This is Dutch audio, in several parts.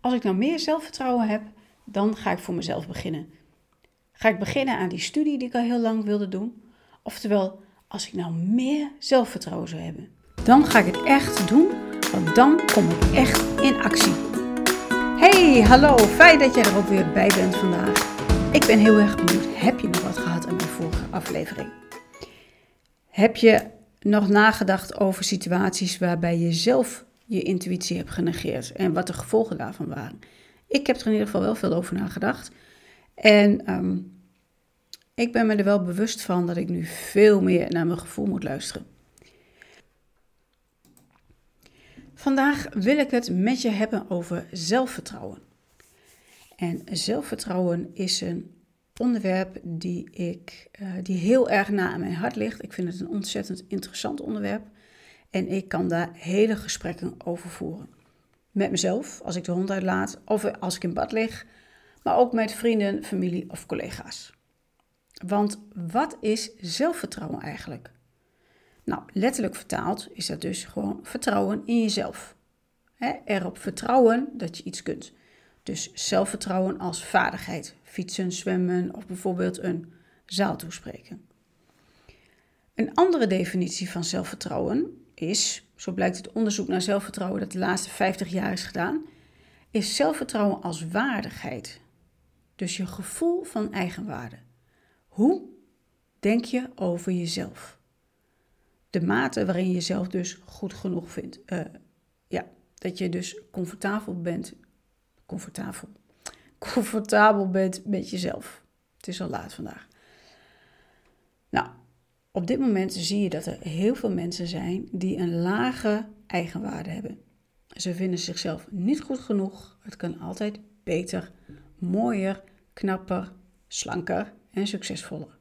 Als ik nou meer zelfvertrouwen heb, dan ga ik voor mezelf beginnen. Ga ik beginnen aan die studie die ik al heel lang wilde doen? Oftewel, als ik nou meer zelfvertrouwen zou hebben, dan ga ik het echt doen, want dan kom ik echt in actie. Hey, hallo, fijn dat jij er ook weer bij bent vandaag. Ik ben heel erg benieuwd, heb je nog wat gehad aan mijn vorige aflevering? Heb je nog nagedacht over situaties waarbij je zelf je intuïtie hebt genegeerd en wat de gevolgen daarvan waren? Ik heb er in ieder geval wel veel over nagedacht. En ehm, ik ben me er wel bewust van dat ik nu veel meer naar mijn gevoel moet luisteren. Vandaag wil ik het met je hebben over zelfvertrouwen. En zelfvertrouwen is een onderwerp die, ik, uh, die heel erg na aan mijn hart ligt. Ik vind het een ontzettend interessant onderwerp. En ik kan daar hele gesprekken over voeren. Met mezelf, als ik de hond uitlaat, of als ik in bad lig, maar ook met vrienden, familie of collega's. Want wat is zelfvertrouwen eigenlijk? Nou, letterlijk vertaald is dat dus gewoon vertrouwen in jezelf. He, erop vertrouwen dat je iets kunt. Dus zelfvertrouwen als vaardigheid. Fietsen, zwemmen of bijvoorbeeld een zaal toespreken. Een andere definitie van zelfvertrouwen is, zo blijkt het onderzoek naar zelfvertrouwen dat de laatste 50 jaar is gedaan, is zelfvertrouwen als waardigheid. Dus je gevoel van eigenwaarde. Hoe denk je over jezelf? De mate waarin je jezelf dus goed genoeg vindt. Uh, ja, dat je dus comfortabel bent. Comfortabel. Comfortabel bent met jezelf. Het is al laat vandaag. Op dit moment zie je dat er heel veel mensen zijn die een lage eigenwaarde hebben. Ze vinden zichzelf niet goed genoeg. Het kan altijd beter, mooier, knapper, slanker en succesvoller.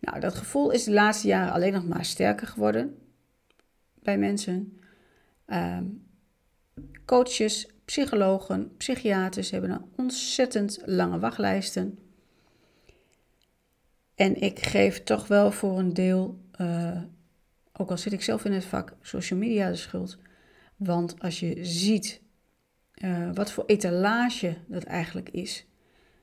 Nou, dat gevoel is de laatste jaren alleen nog maar sterker geworden bij mensen. Um, coaches, psychologen, psychiaters hebben een ontzettend lange wachtlijsten. En ik geef toch wel voor een deel, uh, ook al zit ik zelf in het vak, social media de schuld. Want als je ziet uh, wat voor etalage dat eigenlijk is,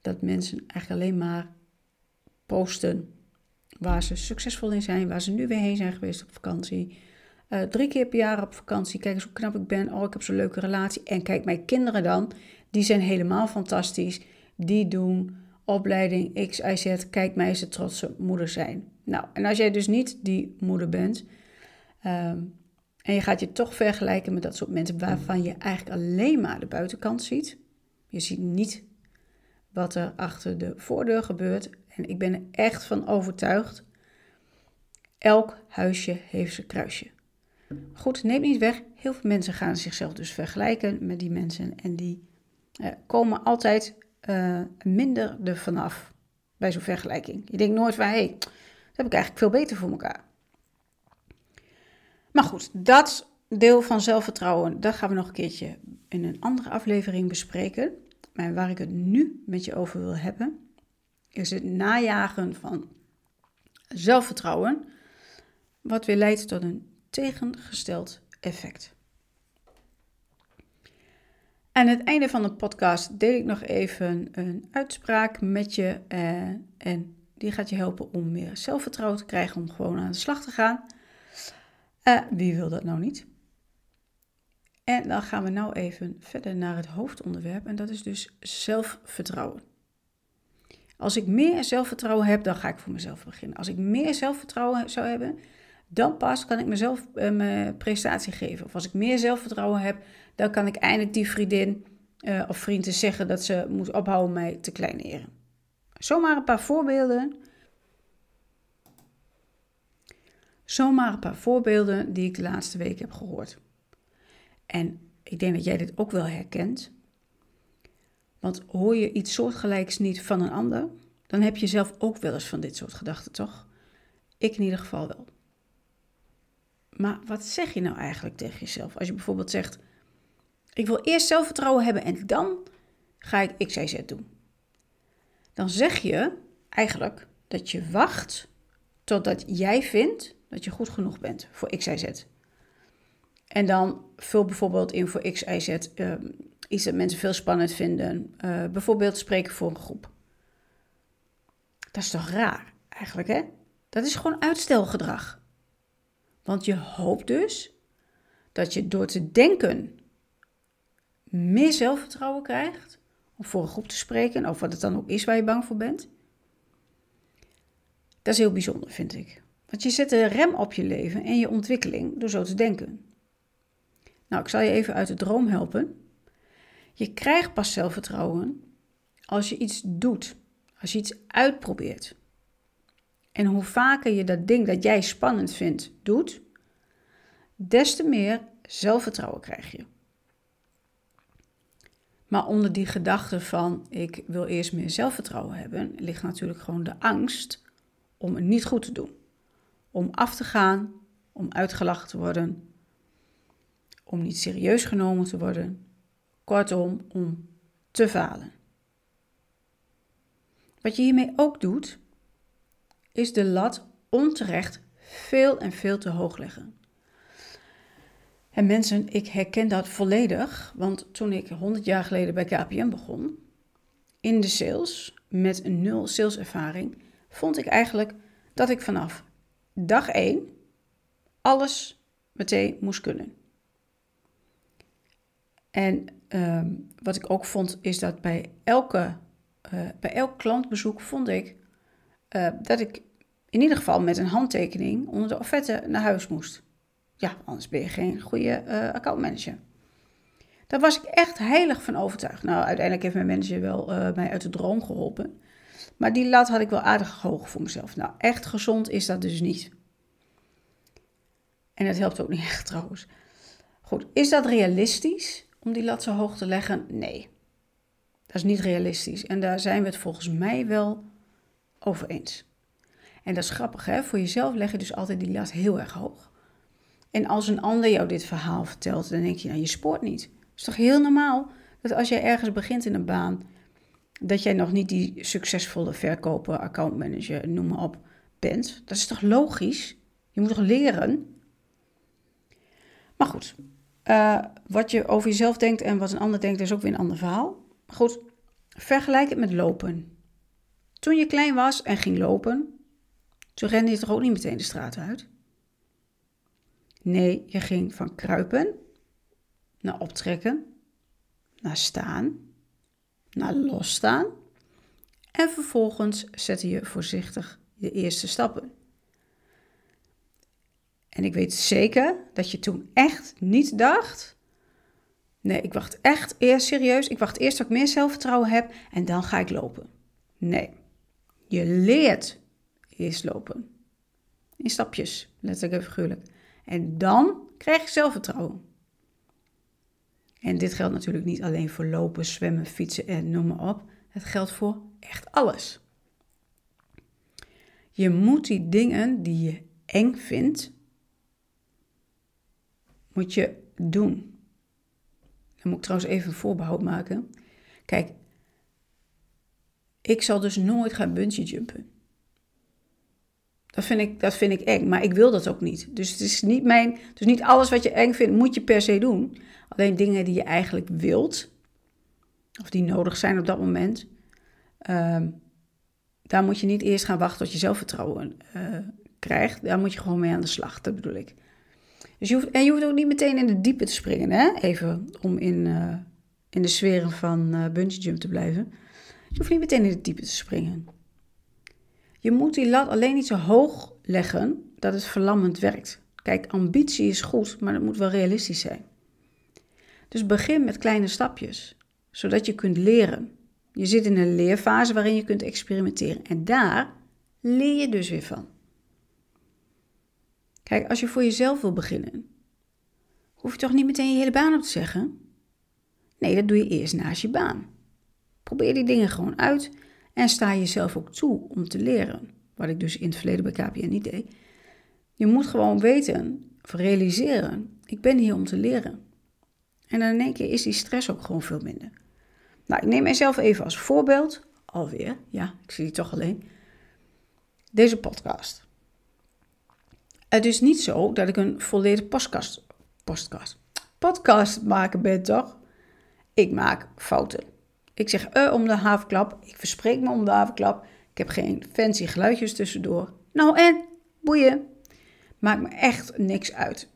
dat mensen eigenlijk alleen maar posten waar ze succesvol in zijn, waar ze nu weer heen zijn geweest op vakantie. Uh, drie keer per jaar op vakantie. Kijk eens hoe knap ik ben. Oh, ik heb zo'n leuke relatie. En kijk, mijn kinderen dan, die zijn helemaal fantastisch. Die doen opleiding X. Kijk mij eens trotse moeder zijn. Nou, en als jij dus niet die moeder bent... Um, en je gaat je toch vergelijken met dat soort mensen waarvan je eigenlijk alleen maar de buitenkant ziet. Je ziet niet wat er achter de voordeur gebeurt. En ik ben er echt van overtuigd. Elk huisje heeft zijn kruisje. Goed, neem niet weg. Heel veel mensen gaan zichzelf dus vergelijken met die mensen. En die eh, komen altijd uh, minder er vanaf bij zo'n vergelijking. Je denkt nooit van, hé, hey, dat heb ik eigenlijk veel beter voor elkaar. Maar goed, dat deel van zelfvertrouwen, dat gaan we nog een keertje in een andere aflevering bespreken. Maar waar ik het nu met je over wil hebben, is het najagen van zelfvertrouwen, wat weer leidt tot een tegengesteld effect. Aan het einde van de podcast deel ik nog even een uitspraak met je eh, en die gaat je helpen om meer zelfvertrouwen te krijgen om gewoon aan de slag te gaan. Uh, wie wil dat nou niet? En dan gaan we nou even verder naar het hoofdonderwerp en dat is dus zelfvertrouwen. Als ik meer zelfvertrouwen heb, dan ga ik voor mezelf beginnen. Als ik meer zelfvertrouwen zou hebben, dan pas kan ik mezelf uh, mijn prestatie geven. Of als ik meer zelfvertrouwen heb, dan kan ik eindelijk die vriendin uh, of vrienden zeggen dat ze moet ophouden mij te kleineren. Zomaar een paar voorbeelden Zomaar een paar voorbeelden die ik de laatste week heb gehoord. En ik denk dat jij dit ook wel herkent. Want hoor je iets soortgelijks niet van een ander, dan heb je zelf ook wel eens van dit soort gedachten, toch? Ik in ieder geval wel. Maar wat zeg je nou eigenlijk tegen jezelf? Als je bijvoorbeeld zegt: Ik wil eerst zelfvertrouwen hebben en dan ga ik X, Y, Z doen. Dan zeg je eigenlijk dat je wacht totdat jij vindt dat je goed genoeg bent voor X, Y, Z. En dan vul bijvoorbeeld in voor X, Y, Z. Uh, Iets dat mensen veel spannend vinden. Uh, bijvoorbeeld spreken voor een groep. Dat is toch raar, eigenlijk, hè? Dat is gewoon uitstelgedrag. Want je hoopt dus dat je door te denken meer zelfvertrouwen krijgt om voor een groep te spreken, of wat het dan ook is waar je bang voor bent. Dat is heel bijzonder, vind ik. Want je zet een rem op je leven en je ontwikkeling door zo te denken. Nou, ik zal je even uit de droom helpen. Je krijgt pas zelfvertrouwen als je iets doet, als je iets uitprobeert. En hoe vaker je dat ding dat jij spannend vindt doet, des te meer zelfvertrouwen krijg je. Maar onder die gedachte van ik wil eerst meer zelfvertrouwen hebben, ligt natuurlijk gewoon de angst om het niet goed te doen. Om af te gaan, om uitgelachen te worden, om niet serieus genomen te worden. Kortom, om te falen. Wat je hiermee ook doet, is de lat onterecht veel en veel te hoog leggen. En mensen, ik herken dat volledig, want toen ik 100 jaar geleden bij KPM begon, in de sales, met nul saleservaring, vond ik eigenlijk dat ik vanaf dag 1 alles meteen moest kunnen. En ehm, wat ik ook vond, is dat bij, elke, uh, bij elk klantbezoek vond ik uh, dat ik in ieder geval met een handtekening onder de offerte naar huis moest. Ja, anders ben je geen goede uh, accountmanager. Daar was ik echt heilig van overtuigd. Nou, uiteindelijk heeft mijn manager wel uh, mij uit de droom geholpen. Maar die lat had ik wel aardig hoog voor mezelf. Nou, echt gezond is dat dus niet. En dat helpt ook niet echt trouwens. Goed, is dat realistisch om die lat zo hoog te leggen? Nee. Dat is niet realistisch. En daar zijn we het volgens mij wel over eens. En dat is grappig, hè? Voor jezelf leg je dus altijd die lat heel erg hoog. En als een ander jou dit verhaal vertelt, dan denk je, nou, je spoort niet. Het is toch heel normaal dat als jij ergens begint in een baan, dat jij nog niet die succesvolle verkoper, accountmanager, noem maar op, bent. Dat is toch logisch? Je moet toch leren? Maar goed, uh, wat je over jezelf denkt en wat een ander denkt, is ook weer een ander verhaal. Goed, vergelijk het met lopen. Toen je klein was en ging lopen, toen rende je toch ook niet meteen de straat uit? Nee, je ging van kruipen naar optrekken, naar staan, naar losstaan en vervolgens zette je voorzichtig je eerste stappen. En ik weet zeker dat je toen echt niet dacht: nee, ik wacht echt eerst serieus, ik wacht eerst dat ik meer zelfvertrouwen heb en dan ga ik lopen. Nee, je leert eerst lopen. In stapjes, letterlijk en figuurlijk. En dan krijg je zelfvertrouwen. En dit geldt natuurlijk niet alleen voor lopen, zwemmen, fietsen en noem maar op. Het geldt voor echt alles. Je moet die dingen die je eng vindt, moet je doen. Dan moet ik trouwens even een voorbehoud maken. Kijk, ik zal dus nooit gaan bungee jumpen. Dat vind, ik, dat vind ik eng, maar ik wil dat ook niet. Dus het is niet mijn. Dus niet alles wat je eng vindt, moet je per se doen. Alleen dingen die je eigenlijk wilt, of die nodig zijn op dat moment, uh, daar moet je niet eerst gaan wachten tot je zelfvertrouwen uh, krijgt. Daar moet je gewoon mee aan de slag, dat bedoel ik. Dus je hoeft, en je hoeft ook niet meteen in de diepe te springen, hè? even om in, uh, in de sferen van uh, bungee jump te blijven. Je hoeft niet meteen in de diepe te springen. Je moet die lat alleen niet zo hoog leggen dat het verlammend werkt. Kijk, ambitie is goed, maar het moet wel realistisch zijn. Dus begin met kleine stapjes, zodat je kunt leren. Je zit in een leerfase waarin je kunt experimenteren en daar leer je dus weer van. Kijk, als je voor jezelf wil beginnen, hoef je toch niet meteen je hele baan op te zeggen? Nee, dat doe je eerst naast je baan. Probeer die dingen gewoon uit en sta jezelf ook toe om te leren. Wat ik dus in het verleden bij KPN niet deed. Je moet gewoon weten, of realiseren, ik ben hier om te leren. En dan in één keer is die stress ook gewoon veel minder. Nou, ik neem mijzelf even als voorbeeld, alweer, ja, ik zie die toch alleen, deze podcast. Het is niet zo dat ik een volledige podcast, podcast, podcast maken ben, toch? ik maak fouten. Ik zeg eh om de havenklap, ik verspreek me om de havenklap. Ik heb geen fancy geluidjes tussendoor. Nou en, boeien. Maakt me echt niks uit.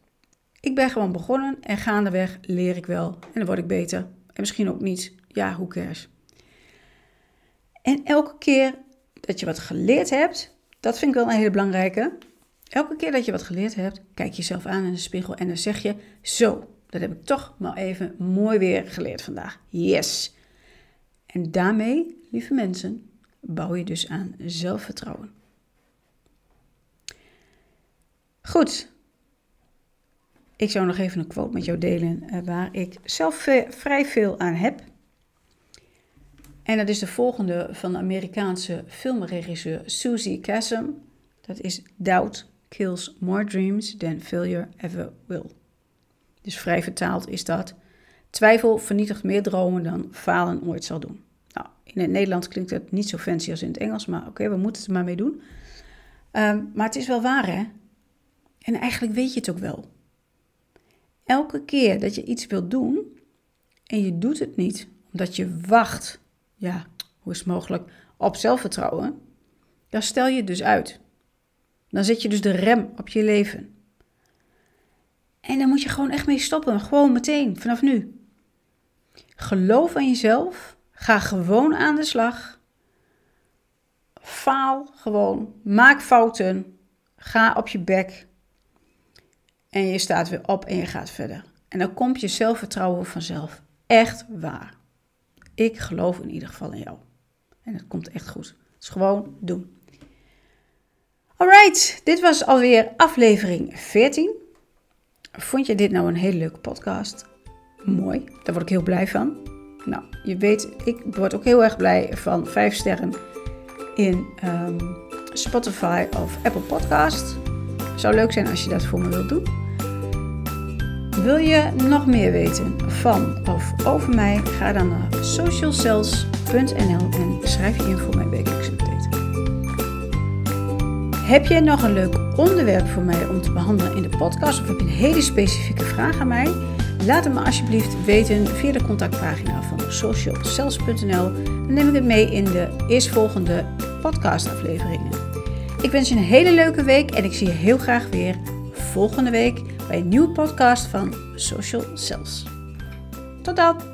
Ik ben gewoon begonnen en gaandeweg leer ik wel en dan word ik beter. En misschien ook niet. Ja, hoe cares. En elke keer dat je wat geleerd hebt, dat vind ik wel een hele belangrijke. Elke keer dat je wat geleerd hebt, kijk jezelf aan in de spiegel en dan zeg je: Zo, dat heb ik toch maar even mooi weer geleerd vandaag. Yes. En daarmee, lieve mensen, bouw je dus aan zelfvertrouwen. Goed. Ik zou nog even een quote met jou delen eh, waar ik zelf vrij veel aan heb. En dat is de volgende van de Amerikaanse filmregisseur Susie Kassem. Dat is Doubt kills more dreams than failure ever will. Dus vrij vertaald is dat. Twijfel vernietigt meer dromen dan falen ooit zal doen. Nou, in het Nederlands klinkt het niet zo fancy als in het Engels, maar oké, we moeten het er maar mee doen. Ehm, maar het is wel waar, hè? En eigenlijk weet je het ook wel. Elke keer dat je iets wilt doen en je doet het niet omdat je wacht, ja, hoe is het mogelijk, op zelfvertrouwen, dan stel je het dus uit. Dan zet je dus de rem op je leven. En dan moet je gewoon echt mee stoppen. Gewoon meteen, vanaf nu. Geloof aan jezelf. Ga gewoon aan de slag. Faal gewoon. Maak fouten. Ga op je bek. En je staat weer op en je gaat verder. En dan komt je zelfvertrouwen vanzelf. Echt waar. Ik geloof in ieder geval in jou. En het komt echt goed. Dus gewoon doen. Alright, dit was alweer aflevering 14. Vond je dit nou een hele leuke podcast? Mooi, daar word ik heel blij van. Nou, je weet, ik word ook heel erg blij van 5 sterren in um, Spotify of Apple Podcast. Zou leuk zijn als je dat voor me wilt doen. Wil je nog meer weten van of over mij? Ga dan naar socialcells.nl en schrijf je in voor mijn wekelijkse update. Heb jij nog een leuk onderwerp voor mij om te behandelen in de podcast? Of heb je een hele specifieke vraag aan mij? Laat het me alsjeblieft weten via de contactpagina van socialcells.nl. Dan neem ik het mee in de eerstvolgende podcastafleveringen. Ik wens je een hele leuke week en ik zie je heel graag weer volgende week bij een nieuwe podcast van Social Cells. Tot dan!